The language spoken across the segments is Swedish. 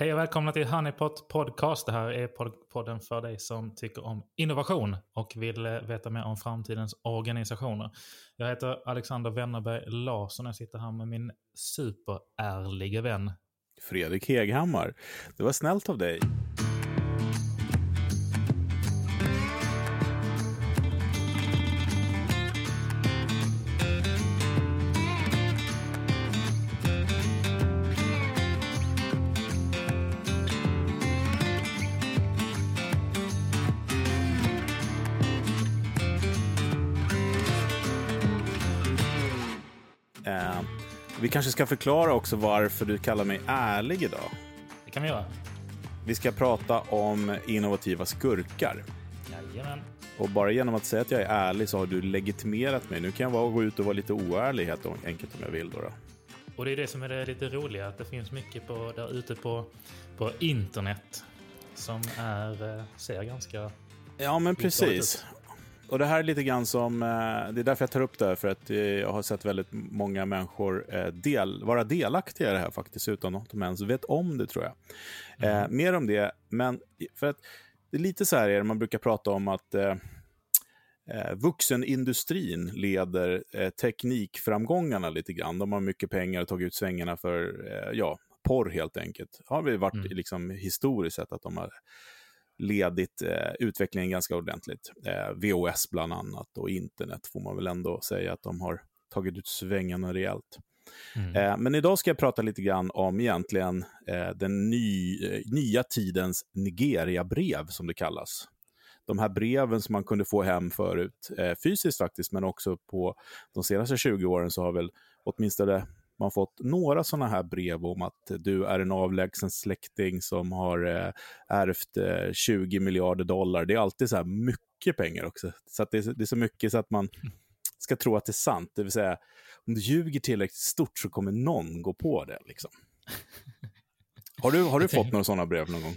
Hej och välkomna till Honeypot Podcast. Det här är podden för dig som tycker om innovation och vill eh, veta mer om framtidens organisationer. Jag heter Alexander Wennerberg Larsson och jag sitter här med min superärlige vän Fredrik Heghammar. Det var snällt av dig. Kanske ska förklara också varför du kallar mig ärlig idag. Det kan vi göra. Vi ska prata om innovativa skurkar. Jajamän. Och bara genom att säga att jag är ärlig så har du legitimerat mig. Nu kan jag bara gå ut och vara lite oärlig helt enkelt om jag vill. Då, då. Och det är det som är det lite roliga, att det finns mycket på, där ute på, på internet som är, eh, ser ganska... Ja, men precis. Och det här är lite grann som, eh, det är därför jag tar upp det här, för att eh, jag har sett väldigt många människor eh, del, vara delaktiga i det här faktiskt, utan att de ens vet om det tror jag. Mm. Eh, mer om det, men för att det är lite så här är man brukar prata om att eh, vuxenindustrin leder eh, teknikframgångarna lite grann. De har mycket pengar och tagit ut svängarna för, eh, ja, porr helt enkelt. Har vi varit mm. liksom historiskt sett att de har ledit eh, utvecklingen ganska ordentligt. Eh, VOS bland annat och internet får man väl ändå säga att de har tagit ut svängarna rejält. Mm. Eh, men idag ska jag prata lite grann om egentligen eh, den ny, eh, nya tidens Nigeria-brev som det kallas. De här breven som man kunde få hem förut, eh, fysiskt faktiskt, men också på de senaste 20 åren så har väl åtminstone man fått några sådana här brev om att du är en avlägsen släkting som har eh, ärvt eh, 20 miljarder dollar. Det är alltid så här mycket pengar också. Så det är, det, är, så mycket så att man ska tro att det är sant. Det vill säga, om du ljuger tillräckligt stort så kommer någon gå på det. Liksom. Har du, har du fått några sådana brev någon gång?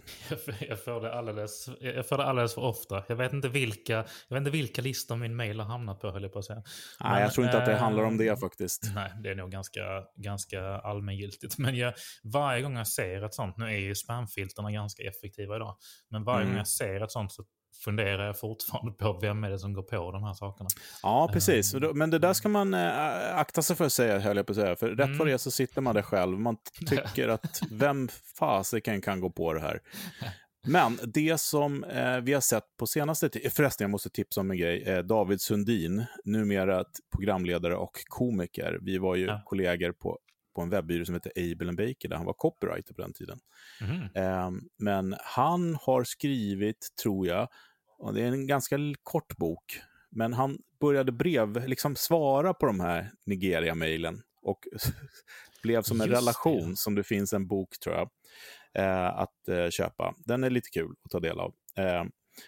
Jag får, det alldeles, jag får det alldeles för ofta. Jag vet inte vilka, jag vet inte vilka listor min mail har hamnat på, höll jag på att säga. Men, nej, jag tror inte äh, att det handlar om det eh, faktiskt. Nej, det är nog ganska, ganska allmängiltigt. Men jag, varje gång jag ser ett sånt, nu är ju spamfilterna ganska effektiva idag, men varje mm. gång jag ser ett sånt så funderar jag fortfarande på vem är det som går på de här sakerna. Ja, precis. Uh, Men det där ska man äh, akta sig för att säga, höll jag på att säga. För rätt mm. vad det är så sitter man där själv. Man tycker att vem fasiken kan gå på det här? Men det som eh, vi har sett på senaste tiden, förresten jag måste tipsa om en grej, eh, David Sundin, numera programledare och komiker. Vi var ju ja. kollegor på, på en webbyrå som heter Able Baker, där han var copywriter på den tiden. Mm. Men han har skrivit, tror jag, och det är en ganska kort bok. Men han började brev, liksom svara på de här Nigeria-mailen. Och blev som en Just relation det. som det finns en bok, tror jag, eh, att eh, köpa. Den är lite kul att ta del av. Eh,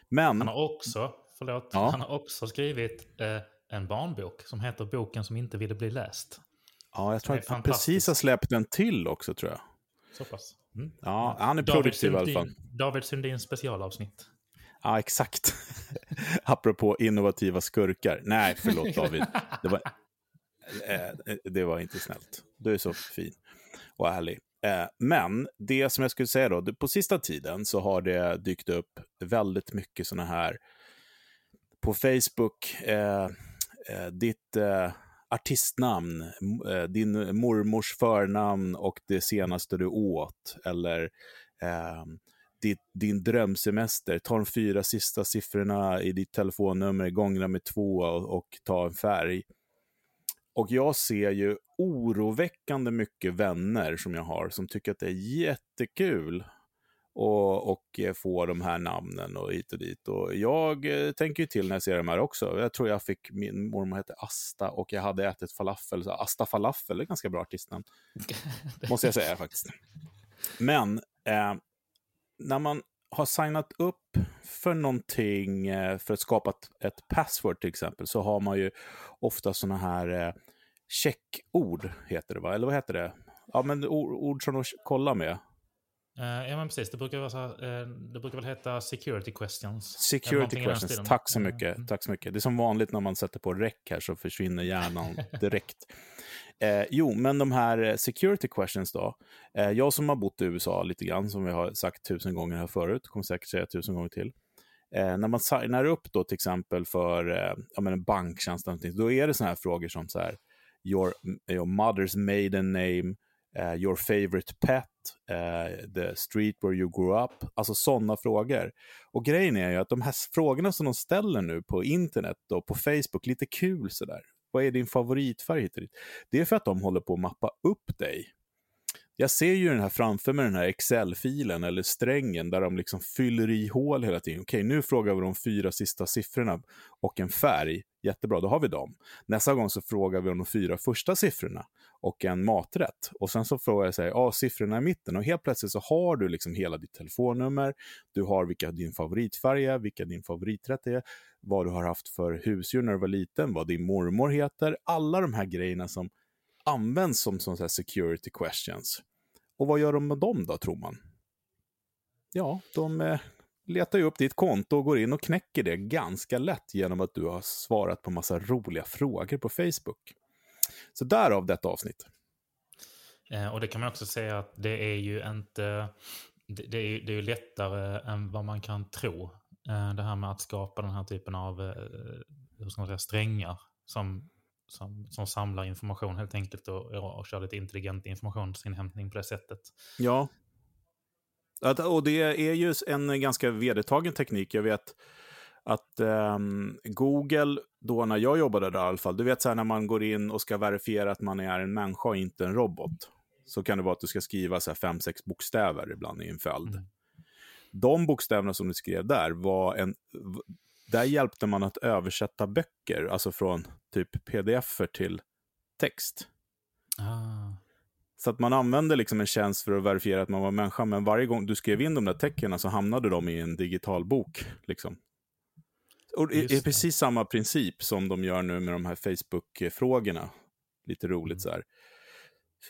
men... Han har också, förlåt, ja. han har också skrivit eh, en barnbok som heter Boken som inte ville bli läst. Ja, jag tror att han precis har släppt en till också, tror jag. Så pass. Mm. Ja, han är produktiv i alla fall. David Sundins specialavsnitt. Ja, exakt. Apropå innovativa skurkar. Nej, förlåt David. Det var, eh, det var inte snällt. Du är så fin och ärlig. Eh, men det som jag skulle säga då, på sista tiden så har det dykt upp väldigt mycket sådana här på Facebook, eh, eh ditt artistnamn, eh, din mormors förnamn och det senaste du åt, eller eh, ditt, din drömsemester, ta de fyra sista siffrorna i ditt telefonnummer, gångna med två och, och ta en färg. Och jag ser ju oroväckande mycket vänner som jag har som tycker att det är jättekul och, och få de här namnen och hit och dit. Och jag eh, tänker ju till när jag ser de här också. Jag tror jag fick, min mormor hette Asta och jag hade ätit falafel. Så Asta Falafel är ganska bra artistnamn. Måste jag säga faktiskt. Men eh, när man har signat upp för någonting, eh, för att skapa ett, ett password till exempel, så har man ju ofta sådana här eh, checkord, heter det va? Eller vad heter det? Ja, men ord, ord som de kollar med. Uh, ja, men precis. Det brukar, vara så uh, det brukar väl heta security questions. Security questions. Tack så mycket. Mm. Tack så mycket. Det är som vanligt när man sätter på rec här så försvinner hjärnan direkt. Eh, jo, men de här eh, security questions då. Eh, jag som har bott i USA lite grann, som vi har sagt tusen gånger här förut, kommer säkert säga tusen gånger till. Eh, när man signar upp då till exempel för eh, en banktjänst, då är det sådana här frågor som så här, your, your mother's maiden name, uh, your favorite pet, Eh, the street where you grew up. Alltså sådana frågor. Och grejen är ju att de här frågorna som de ställer nu på internet och på Facebook, lite kul sådär. Vad är din favoritfärg hit och dit? Det är för att de håller på att mappa upp dig. Jag ser ju den här framför mig, den här Excel-filen eller strängen där de liksom fyller i hål hela tiden. Okej, nu frågar vi de fyra sista siffrorna och en färg. Jättebra, då har vi dem. Nästa gång så frågar vi om de fyra första siffrorna och en maträtt. Och sen så frågar jag sig, ja, siffrorna i mitten. Och helt plötsligt så har du liksom hela ditt telefonnummer, du har vilka din favoritfärg är, vilka din favoriträtt är, vad du har haft för husdjur när du var liten, vad din mormor heter. Alla de här grejerna som används som, som så security questions. Och vad gör de med dem då, tror man? Ja, de eh, letar ju upp ditt konto och går in och knäcker det ganska lätt genom att du har svarat på massa roliga frågor på Facebook. Så därav detta avsnitt. Eh, och det kan man också säga att det är ju inte... Det, är, det är ju lättare än vad man kan tro. Eh, det här med att skapa den här typen av eh, hur ska man säga, strängar som som, som samlar information helt enkelt och, och kör lite intelligent informationsinhämtning på det sättet. Ja. Och det är ju en ganska vedertagen teknik. Jag vet att um, Google, då när jag jobbade där i alla fall, du vet så här när man går in och ska verifiera att man är en människa och inte en robot. Så kan det vara att du ska skriva så här fem, sex bokstäver ibland i en följd. Mm. De bokstäverna som du skrev där var en, där hjälpte man att översätta böcker, alltså från typ pdf till text. Ah. Så att man använde liksom en tjänst för att verifiera att man var människa, men varje gång du skrev in de där tecknen så hamnade de i en digital bok. Liksom. Och det är precis samma princip som de gör nu med de här Facebook-frågorna. Lite roligt mm. så här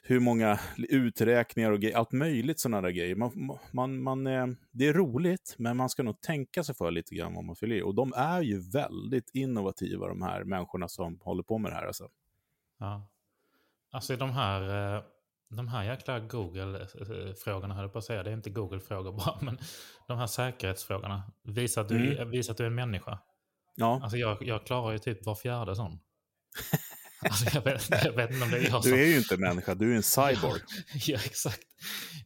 hur många uträkningar och allt möjligt sådana där grejer. Man, man, man, eh, det är roligt, men man ska nog tänka sig för lite grann vad man fyller i. Och de är ju väldigt innovativa, de här människorna som håller på med det här. Alltså. Ja. Alltså de här, eh, de här jäkla Google-frågorna, höll jag på att säga, det är inte Google-frågor bara, men de här säkerhetsfrågorna. Visa att du, mm. visa att du är en människa. Ja. Alltså jag, jag klarar ju typ var fjärde sån. Alltså, jag, vet, jag, vet, inte om det är jag som... Du är ju inte en människa, du är en cyborg. ja, exakt.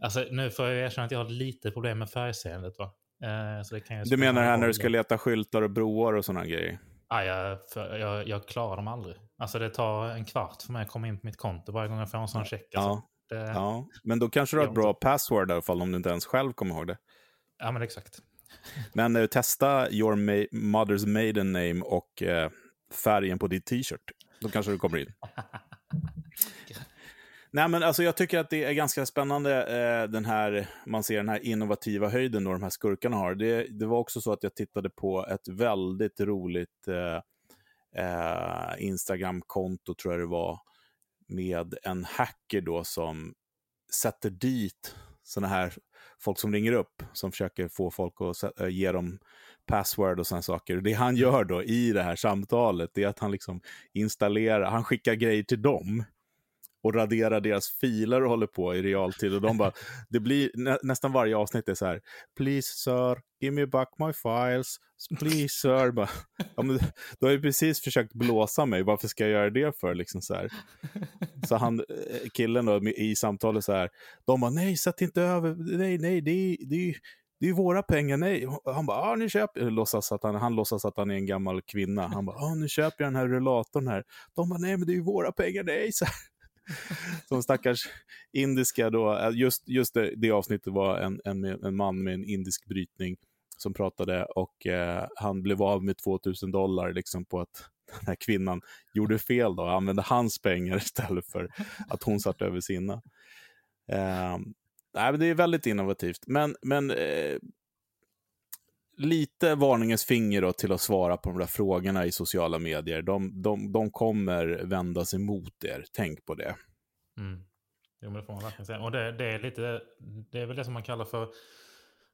Alltså, nu får jag erkänna att jag har lite problem med färgseendet. Va? Eh, så det kan du menar här när du ska leta skyltar och broar och sådana grejer? Ah, jag, jag, jag, klarar dem aldrig. Alltså det tar en kvart för mig att komma in på mitt konto varje gång jag får en sån check. Alltså, ja. Det... ja, men då kanske du har ett bra password i alla fall om du inte ens själv kommer ihåg det. Ja, men exakt. Men uh, testa your ma mother's maiden name och uh, färgen på din t-shirt. Då kanske du kommer in. Nej, men alltså jag tycker att det är ganska spännande, eh, den här, man ser den här innovativa höjden då de här skurkarna har. Det, det var också så att jag tittade på ett väldigt roligt eh, eh, Instagram-konto, tror jag det var, med en hacker då som sätter dit sådana här folk som ringer upp, som försöker få folk att eh, ge dem password och sådana saker. Det han gör då i det här samtalet är att han liksom installerar, han skickar grejer till dem och raderar deras filer och håller på i realtid. Och de bara, det blir nä, nästan varje avsnitt är så här, please sir, give me back my files, please sir. Bara, ja, men, du har ju precis försökt blåsa mig, varför ska jag göra det för? Liksom så, här. så han, eh, killen då, i samtalet så här, de bara, nej, sätt inte över, nej, nej, det, det, det är våra pengar, nej. Han bara, ah, nu köper jag. Låtsas att han, han låtsas att han är en gammal kvinna. Han bara, ah, nu köper jag den här rullatorn här. De bara, nej men det är ju våra pengar, nej. Så som stackars indiska då, eh, just, just det, det avsnittet var en, en, en man med en indisk brytning som pratade och eh, han blev av med 2000 dollar liksom på att den här kvinnan gjorde fel då, och använde hans pengar istället för att hon satt över sina. Eh, nej, det är väldigt innovativt, men, men eh, lite varningens finger då till att svara på de där frågorna i sociala medier. De, de, de kommer vändas emot er, tänk på det. Mm. Jo, men det får man verkligen säga. Och det, det, är lite, det är väl det som man kallar för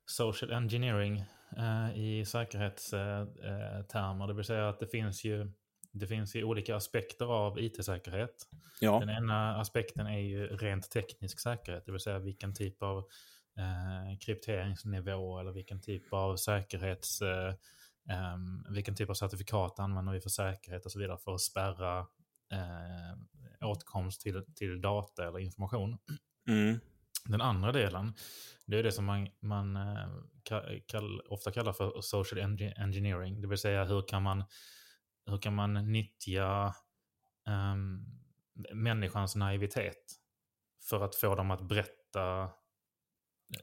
social engineering eh, i säkerhetstermer. Eh, det vill säga att det finns ju det finns ju olika aspekter av it-säkerhet. Ja. Den ena aspekten är ju rent teknisk säkerhet, det vill säga vilken typ av eh, krypteringsnivå eller vilken typ av säkerhets... Eh, eh, vilken typ av certifikat använder vi för säkerhet och så vidare för att spärra eh, åtkomst till, till data eller information. Mm. Den andra delen, det är det som man, man eh, kall, ofta kallar för social engineering. Det vill säga hur kan man, hur kan man nyttja um, människans naivitet för att få dem att berätta,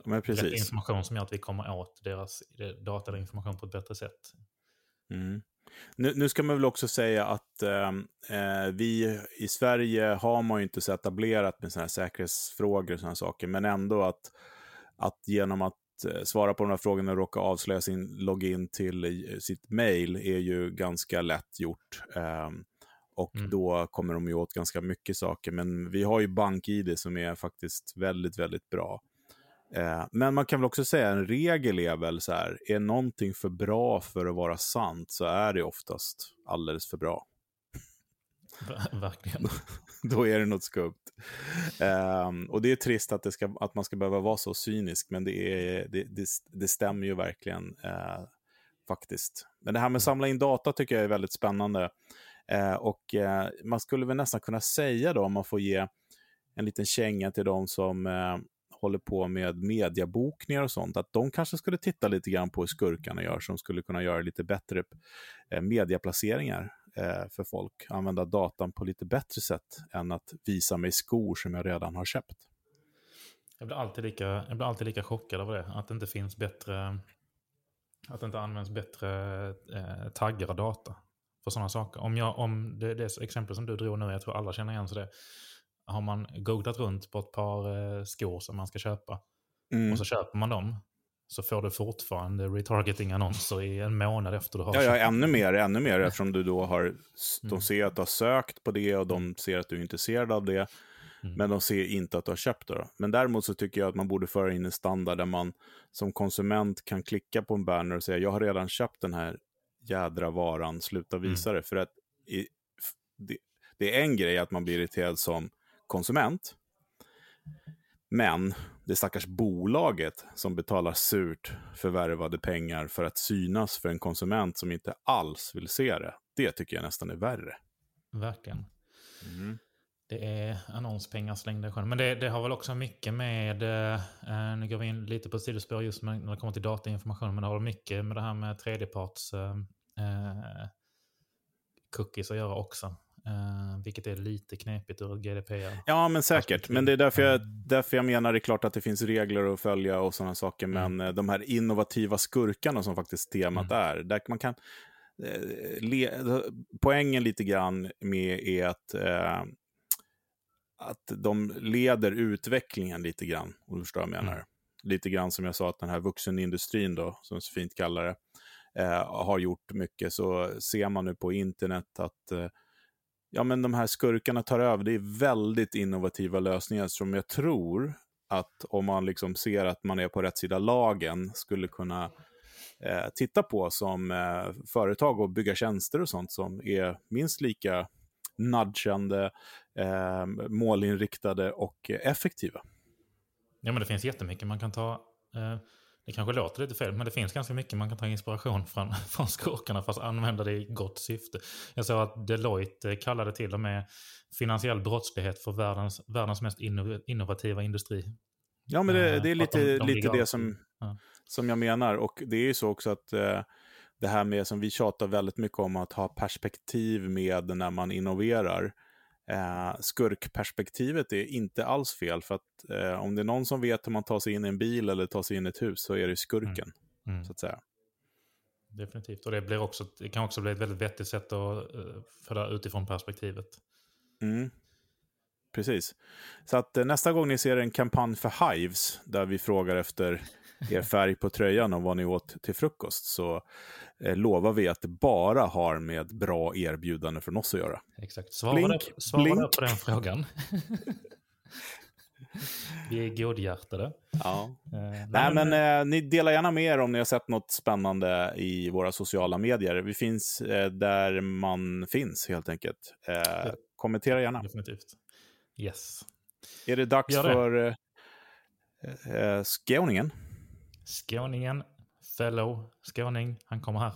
berätta information som gör att vi kommer åt deras data eller information på ett bättre sätt. Mm. Nu, nu, ska man väl också säga att ehm, eh, vi i Sverige har man ju inte så etablerat med sådana här säkerhetsfrågor och sådana saker, men ändå att, att genom att eh, svara på de här frågorna och råka avslöja sin login till eh, sitt mail är ju ganska lätt gjort. Eh, och mm. då kommer de ju åt ganska mycket saker. Men vi har ju BankID som är faktiskt väldigt, väldigt bra. Eh, men man kan väl också säga en regel är väl så här, är någonting för bra för att vara sant så är det oftast alldeles för bra. Verkligen. Då är det något skumt. Um, och det är trist att, det ska, att man ska behöva vara så cynisk, men det, är, det, det, det stämmer ju verkligen uh, faktiskt. Men det här med att samla in data tycker jag är väldigt spännande. Uh, och uh, man skulle väl nästan kunna säga då, om man får ge en liten känga till de som håller på med mediabokningar och sånt, att de kanske skulle titta lite grann på hur skurkarna gör, som skulle kunna göra lite bättre eh, mediaplaceringar eh, för folk. Använda datan på lite bättre sätt än att visa mig skor som jag redan har köpt. Jag blir alltid lika, jag blir alltid lika chockad av det, att det inte finns bättre, att det inte används bättre eh, taggar och data för sådana saker. Om, jag, om det, det exempel som du drog nu, jag tror alla känner igen sig det, har man googlat runt på ett par eh, skor som man ska köpa mm. och så köper man dem så får du fortfarande retargeting-annonser i en månad efter du har ja, köpt. Ja, ännu mer, ännu mer eftersom du då har, de mm. ser att du har sökt på det och de mm. ser att du är intresserad av det. Mm. Men de ser inte att du har köpt det. Då. Men däremot så tycker jag att man borde föra in en standard där man som konsument kan klicka på en banner och säga jag har redan köpt den här jädra varan, sluta visa mm. det. För att i, det, det, är en grej att man blir irriterad som konsument. Men det stackars bolaget som betalar surt förvärvade pengar för att synas för en konsument som inte alls vill se det. Det tycker jag nästan är värre. Verkligen. Mm. Det är annonspengar slängda i sjön. Men det, det, har väl också mycket med, eh, nu går vi in lite på sidospår just när det kommer till datainformation, men det har mycket med det här med tredjeparts eh, eh cookies att göra också. Uh, vilket är lite knepigt ur GDPR. Ja, men säkert. Men det är därför jag, därför jag menar det är klart att det finns regler att följa och sådana saker. Mm. Men uh, de här innovativa skurkarna som faktiskt temat mm. är, där man kan... Uh, le, poängen lite grann med är att, att de leder utvecklingen lite grann, om du förstår vad jag menar. Mm. Lite grann som jag sa att den här vuxenindustrin då, som så fint kallar det, har gjort mycket. Så ser man nu på internet att ja, men de här skurkarna tar över. Det är väldigt innovativa lösningar som jag tror att om man liksom ser att man är på rätt sida lagen skulle kunna eh, titta på som eh, företag och bygga tjänster och sånt som är minst lika nudgande, eh, målinriktade och effektiva. Ja, men det finns jättemycket man kan ta eh, det kanske låter lite fel, men det finns ganska mycket man kan ta inspiration från, från skurkarna fast använda det i gott syfte. Jag såg att Deloitte kallade till och med finansiell brottslighet för världens, världens mest innovativa industri. Ja, men det, det är lite, de, de lite det som, ja. som jag menar. Och det är ju så också att eh, det här med som vi tjatar väldigt mycket om, att ha perspektiv med när man innoverar. Eh, skurkperspektivet är inte alls fel, för att eh, om det är någon som vet hur man tar sig in i en bil eller tar sig in i ett hus så är det skurken, mm. Mm. så att säga. Definitivt, och det, blir också, det kan också bli ett väldigt vettigt sätt att uh, föra utifrån perspektivet. Mm. Precis. Så att uh, nästa gång ni ser en kampanj för Hives, där vi frågar efter er färg på tröjan och vad ni åt till frukost, så eh, lovar vi att det bara har med bra erbjudande från oss att göra. Exakt. Svara, svara på den frågan. Vi är godhjärtade. Ja. Eh, nej, men eh, ni delar gärna med er om ni har sett något spännande i våra sociala medier. Vi finns eh, där man finns, helt enkelt. Eh, kommentera gärna. Definitivt. Yes. Är det dags det. för eh, eh, skåningen? Skåningen, fellow skåning, han kommer här.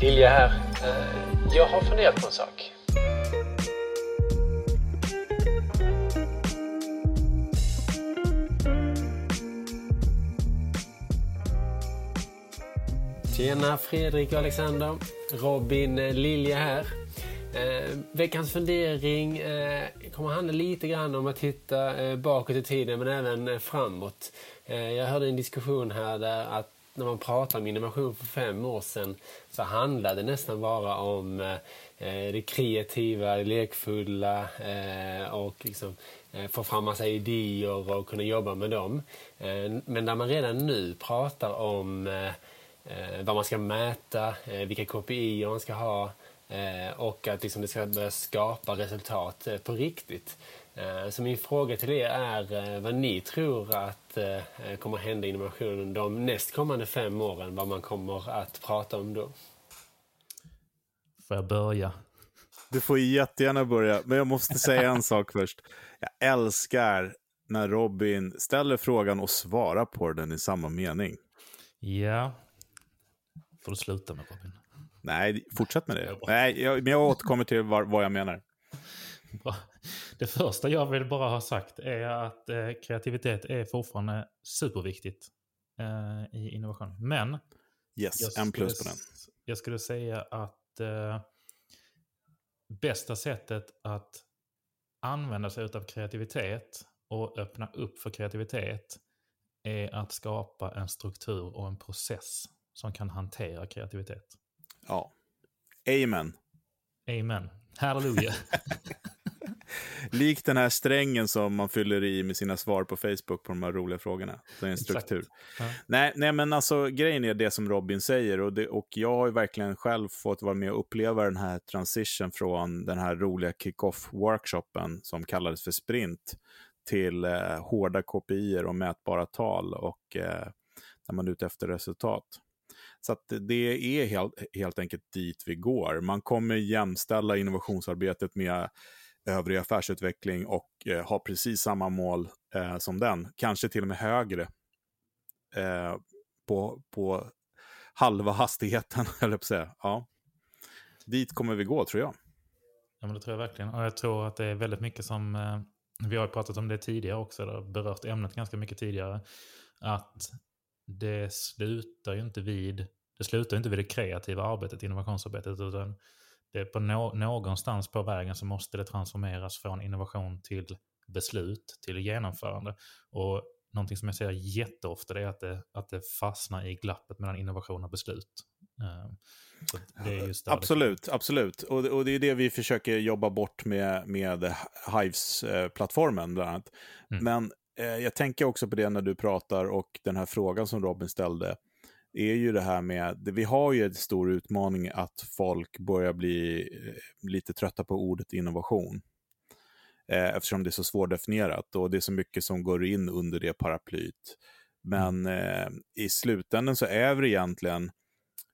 Lilja här. Eh, jag har funderat på en sak. Tjena Fredrik och Alexander. Robin eh, Lilja här. Eh, veckans fundering eh, kommer handla lite grann om att titta eh, bakåt i tiden men även eh, framåt. Eh, jag hörde en diskussion här där att när man pratar om innovation för fem år sedan så handlade det nästan bara om eh, eh det kreativa, det lekfulla eh, och liksom, eh, få fram massa idéer och kunna jobba med dem. men där man redan nu pratar om vad man ska mäta, vilka KPI man ska ha Eh, och att liksom det ska börja skapa resultat eh, på riktigt. Eh, så min fråga till er är vad ni tror att kommer att hända i innovationen de nästkommande fem åren, vad man kommer att prata om då. Får jag börja? Du får jättegärna börja, men jag måste säga en sak först. Jag älskar när Robin ställer frågan och svarar på den i samma mening. Ja, får du sluta med Robin. Nej, fortsätt med det. Nej, jag, men jag återkommer till vad, vad jag menar. Det första jag vill bara ha sagt är att eh, kreativitet är fortfarande superviktigt eh, i innovation. Men yes, en plus på den. Jag skulle säga att eh, bästa sättet att använda sig av kreativitet och öppna upp för kreativitet är att skapa en struktur och en process som kan hantera kreativitet. Ja. Amen. Amen. Halleluja. Likt den här strängen som man fyller i med sina svar på Facebook på de här roliga frågorna. Det är en struktur. Ja. Nej, nej, men alltså grejen är det som Robin säger och, det, och jag har ju verkligen själv fått vara med och uppleva den här transition från den här roliga kick-off-workshopen som kallades för sprint till eh, hårda kopior och mätbara tal och eh, när man är ute efter resultat. Så det är helt, helt enkelt dit vi går. Man kommer jämställa innovationsarbetet med övrig affärsutveckling och eh, ha precis samma mål eh, som den, kanske till och med högre. Eh, på, på halva hastigheten, eller på säga. Ja. Dit kommer vi gå, tror jag. Ja, men det tror jag verkligen. Och jag tror att det är väldigt mycket som, eh, vi har pratat om det tidigare också, eller berört ämnet ganska mycket tidigare, att det slutar ju inte vid det slutar inte vid det kreativa arbetet, innovationsarbetet, utan det är på no någonstans på vägen så måste det transformeras från innovation till beslut, till genomförande. Och någonting som jag ser jätteofta är att det, att det fastnar i glappet mellan innovation och beslut. Uh, absolut, det... absolut. Och, och, det är det vi försöker jobba bort med, med Hives-plattformen bland annat. Mm. Men eh, Eh, jag tänker också på det när du pratar och den här frågan som Robin ställde är ju det här med, vi har ju en stor utmaning att folk börjar bli eh, lite trötta på ordet innovation. Eh, eftersom det är så svårdefinierat och det är så mycket som går in under det paraplyt. Men eh, i slutändan så är det egentligen,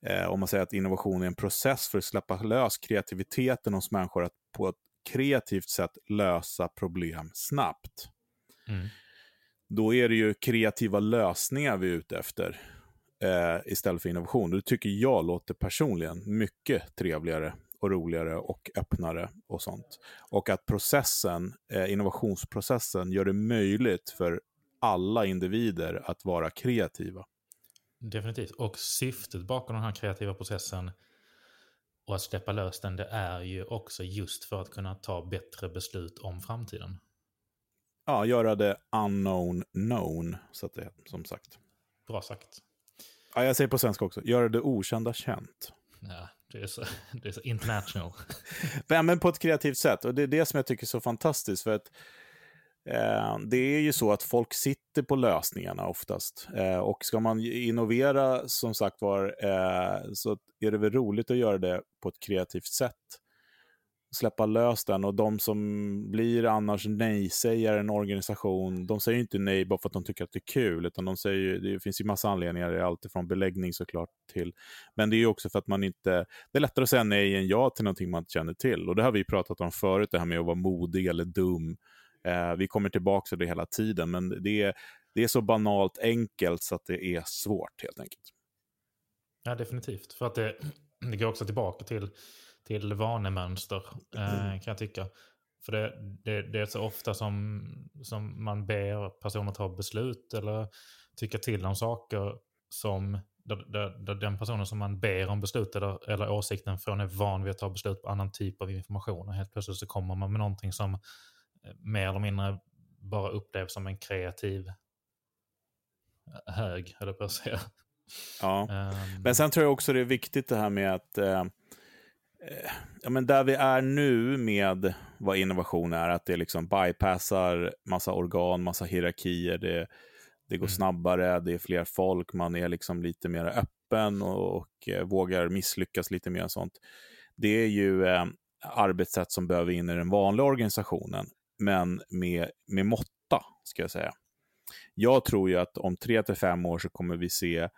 eh, om man säger att innovation är en process för att släppa lös kreativiteten hos människor att på ett kreativt sätt lösa problem snabbt. Mm. Då är det ju kreativa lösningar vi är ute efter eh, istället för innovation. Det tycker jag låter personligen mycket trevligare och roligare och öppnare och sånt. Och att processen, eh, innovationsprocessen gör det möjligt för alla individer att vara kreativa. Definitivt. Och syftet bakom den här kreativa processen och att släppa lös den, det är ju också just för att kunna ta bättre beslut om framtiden. Ja, göra det unknown known, så att det som sagt. Bra sagt. Ja, jag säger på svenska också. Göra det okända känt. Ja, det är så, det är så international. men på ett kreativt sätt. Och det är det som jag tycker är så fantastiskt. För att eh, det är ju så att folk sitter på lösningarna oftast. Eh, och ska man innovera, som sagt var, eh, så är det väl roligt att göra det på ett kreativt sätt släppa lös den och de som blir annars nej-sägare en organisation, de säger inte nej bara för att de tycker att det är kul, utan de säger, det finns ju massa anledningar, alltifrån beläggning såklart till, men det är ju också för att man inte, det är lättare att säga nej än ja till någonting man inte känner till. Och det har vi pratat om förut, det här med att vara modig eller dum. Eh, vi kommer tillbaka till det hela tiden, men det är, det är så banalt enkelt så att det är svårt helt enkelt. Ja, definitivt. För att det, det går också tillbaka till till vanemönster, eh, mm. kan jag tycka. För det, det, det, är så ofta som, som man ber personer ta beslut eller tycka till om saker som där, där, där den personen som man ber om beslut eller, eller åsikten från är van vid att ta beslut på annan typ av information. Och helt plötsligt så kommer man med någonting som eh, mer eller mindre bara upplevs som en kreativ hög, eller på att säga. Ja, um, men sen tror jag också det är viktigt det här med att eh, Eh, ja, men där vi är nu med vad innovation är, att det liksom bypassar massa organ, massa hierarkier, det, det går mm. snabbare, det är fler folk, man är liksom lite mer öppen och, och eh, vågar misslyckas lite mer. sånt. Det är ju eh, arbetssätt som behöver in i den vanliga organisationen, men med, med måtta, ska jag säga. Jag tror ju att om tre till fem år så kommer vi se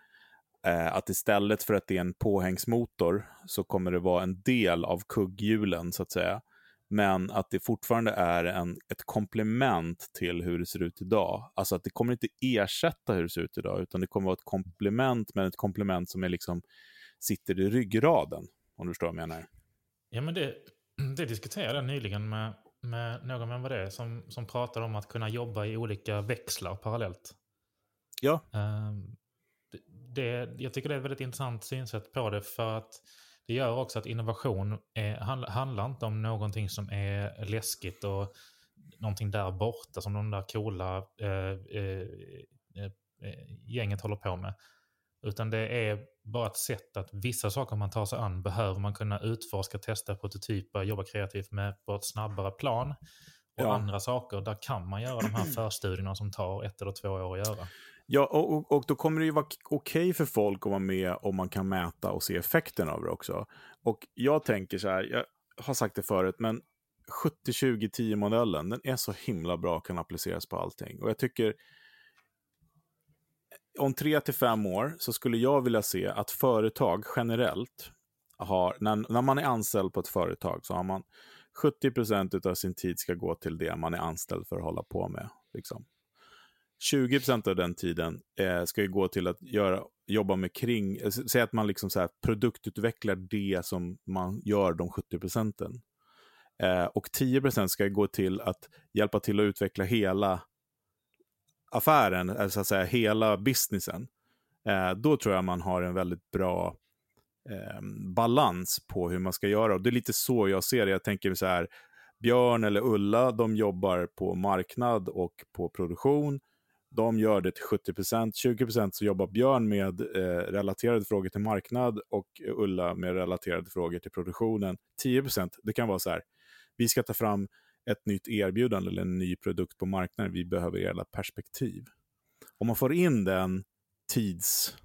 Eh, att istället för att det är en påhängsmotor så kommer det vara en del av kugghjulen så att säga. Men att det fortfarande är en, ett komplement till hur det ser ut idag. Alltså att det kommer inte ersätta hur det ser ut idag, utan det kommer vara ett komplement, men ett komplement som är liksom, sitter i ryggraden. Om du förstår vad jag menar. Ja, men det, det diskuterade jag nyligen med, med någon, vem var det, som, som pratade om att kunna jobba i olika växlar parallellt. Ja. Um, det, jag tycker det är ett väldigt intressant synsätt på det för att det gör också att innovation är, handlar inte om någonting som är läskigt och någonting där borta som de där coola eh, eh, eh, gänget håller på med. Utan det är bara ett sätt att vissa saker man tar sig an behöver man kunna utforska, testa, prototypa, jobba kreativt med på ett snabbare plan. Och ja. andra saker, där kan man göra de här förstudierna som tar ett eller två år att göra. Ja, och, och då kommer det ju vara okej okay för folk att vara med om man kan mäta och se effekten av det också. Och jag tänker så här, jag har sagt det förut, men 70-20-10-modellen, den är så himla bra och kan appliceras på allting. Och jag tycker, eh, om tre till fem år så skulle jag vilja se att företag generellt har, när, när man är anställd på ett företag så har man 70% av sin tid ska gå till det man är anställd för att hålla på med. Liksom. 20 procent av den tiden eh, ska ju gå till att göra, jobba med kring, äh, säg att man liksom så här produktutvecklar det som man gör de 70 procenten. Eh, och 10 procent ska gå till att hjälpa till att utveckla hela affären, alltså så att säga hela businessen. Eh, då tror jag man har en väldigt bra eh, balans på hur man ska göra. Och det är lite så jag ser det. Jag tänker så här, Björn eller Ulla, de jobbar på marknad och på produktion. De gör det till 70 procent. 20 procent så jobbar Björn med eh, relaterade frågor till marknad och Ulla med relaterade frågor till produktionen. 10 procent, det kan vara så här, vi ska ta fram ett nytt erbjudande eller en ny produkt på marknaden. Vi behöver era perspektiv. Om man får in den tids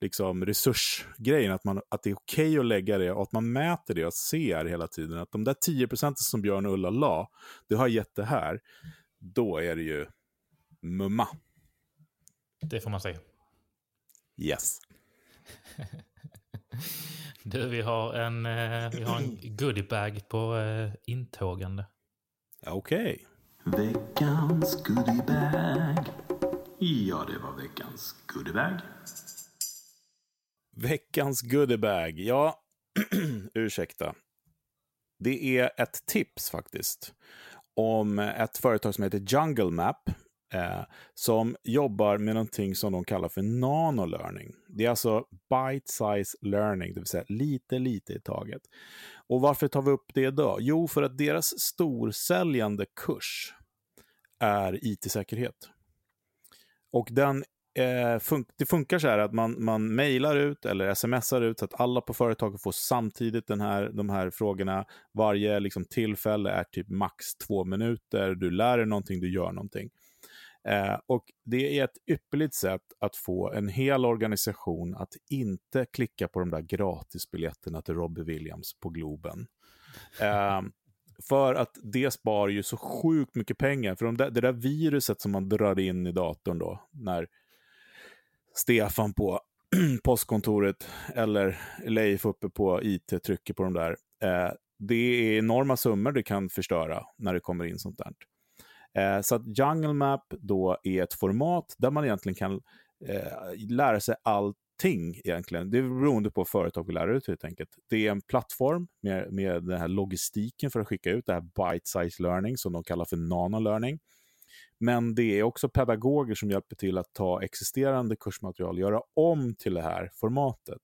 liksom, resursgrejen, att, man, att det är okej okay att lägga det och att man mäter det och ser hela tiden att de där 10 procenten som Björn och Ulla la, det har gett det här. Då är det ju mumma. Det får man säga. Yes. du, vi har en, eh, vi har en goodiebag på eh, intågande. Okej. Okay. Veckans goodiebag. Ja, det var veckans goodiebag. Veckans goodiebag. Ja, ursäkta. Det är ett tips faktiskt om ett företag som heter Jungle Map eh, som jobbar med någonting som de kallar för nanolearning. Det är alltså bite size learning, det vill säga lite, lite i taget. Och varför tar vi upp det idag? Jo, för att deras storsäljande kurs är IT-säkerhet. Och den eh, fun det funkar så här att man, man mejlar ut eller smsar ut så att alla på företaget får samtidigt den här, de här frågorna. Varje liksom, tillfälle är typ max två minuter. Du lär dig någonting, du gör någonting. Eh, och det är ett ypperligt sätt att få en hel organisation att inte klicka på de där gratisbiljetterna till Robbie Williams på Globen. Eh, för att det sparar ju så sjukt mycket pengar. För de där, det där viruset som man drar in i datorn då, när Stefan på postkontoret eller Leif uppe på IT trycker på de där. Eh, det är enorma summor det kan förstöra när det kommer in sånt där. Eh, så att Jungle Map då är ett format där man egentligen kan eh, lära sig allting egentligen. Det är beroende på företag och lärare helt enkelt. Det är en plattform med, med den här logistiken för att skicka ut det här bite-size learning som de kallar för nano-learning. Men det är också pedagoger som hjälper till att ta existerande kursmaterial och göra om till det här formatet.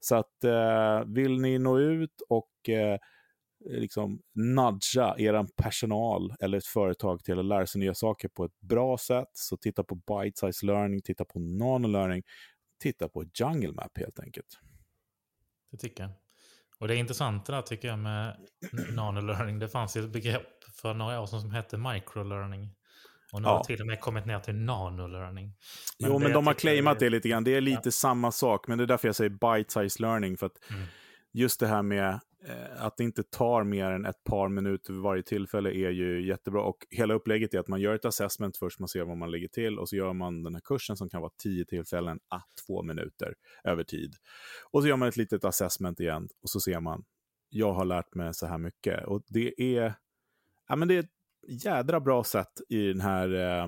Så att eh, vill ni nå ut och eh, liksom nudga er personal eller ett företag till att lära sig nya saker på ett bra sätt, så titta på Bite Size Learning, titta på Nano-learning, titta på Jungle Map helt enkelt. Det tycker jag. Och det är intressant det där tycker jag med nano-learning. Det fanns ju ett begrepp för några år sedan som hette micro-learning. Och nu ja. har till och med kommit ner till nano-learning. Jo, men de har claimat det, det lite grann. Det är lite ja. samma sak, men det är därför jag säger bite-size learning. För att mm just det här med eh, att det inte tar mer än ett par minuter vid varje tillfälle är ju jättebra. Och hela upplägget är att man gör ett assessment först, man ser vad man ligger till och så gör man den här kursen som kan vara tio tillfällen att två minuter över tid. Och så gör man ett litet assessment igen och så ser man, jag har lärt mig så här mycket. Och det är, ja, men det är jädra bra sätt i den här eh,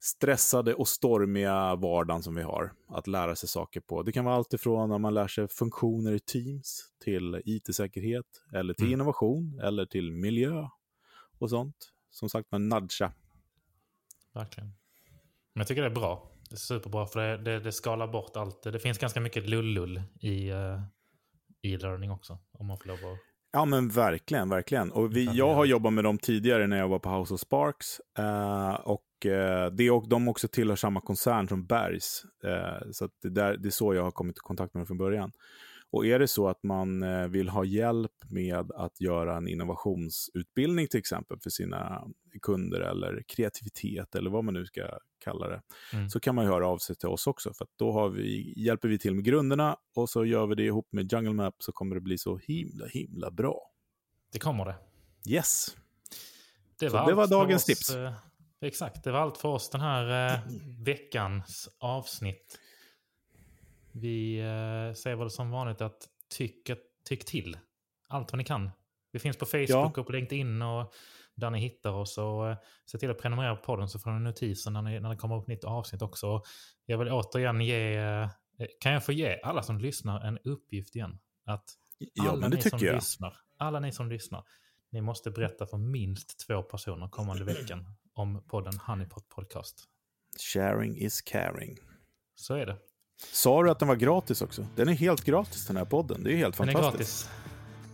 stressade och stormiga vardagen som vi har att lära sig saker på. Det kan vara allt ifrån när man lär sig funktioner i Teams till it-säkerhet eller till mm. innovation eller till miljö och sånt. Som sagt, man nudga. Verkligen. Men jag tycker det är bra. Det är superbra för det, det, det skalar bort allt. Det finns ganska mycket lullull i uh, e-learning också. Om man får lov att Ja, men verkligen, verkligen. Och vi, jag har jobbat med dem tidigare när jag var på House of Sparks. Eh, och eh, det, och de också tillhör samma koncern som Bergs. Eh, så det, där, det är så jag har kommit i kontakt med dem från början. Och är det så att man eh, vill ha hjälp med att göra en innovationsutbildning till exempel för sina kunder eller kreativitet eller vad man nu ska kalla det, mm. så kan man höra av sig till oss också. För då vi, hjälper vi till med grunderna och så gör vi det ihop med Jungle Map så kommer det bli så himla, himla bra. Det kommer det. Yes. Det var, det var dagens oss, tips. Eh, exakt, det var allt för oss den här eh, veckans avsnitt. Vi eh, säger väl som vanligt att tyck, tyck till. Allt vad ni kan. Vi finns på Facebook ja. och på LinkedIn och där ni hittar oss. Och eh, se till att prenumerera på podden så får ni notiser när, ni, när det kommer upp nytt avsnitt också. Jag vill återigen ge, eh, kan jag få ge alla som lyssnar en uppgift igen? Att ja, alla ni som jag. lyssnar, alla ni som lyssnar, ni måste berätta för minst två personer kommande veckan om podden Honeypot Podcast. Sharing is caring. Så är det. Sa du att den var gratis också? Den är helt gratis den här podden. Det är helt fantastiskt. Den är gratis.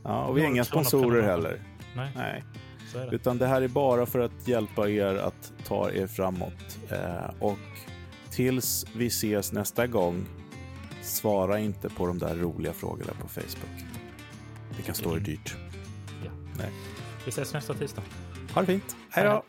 Ja, och vi har inga sponsorer heller. Nej. Nej. Det. Utan det här är bara för att hjälpa er att ta er framåt. Eh, och tills vi ses nästa gång, svara inte på de där roliga frågorna på Facebook. Det kan stå er dyrt. Ja. Nej. Vi ses nästa tisdag. Ha det fint. Hej då!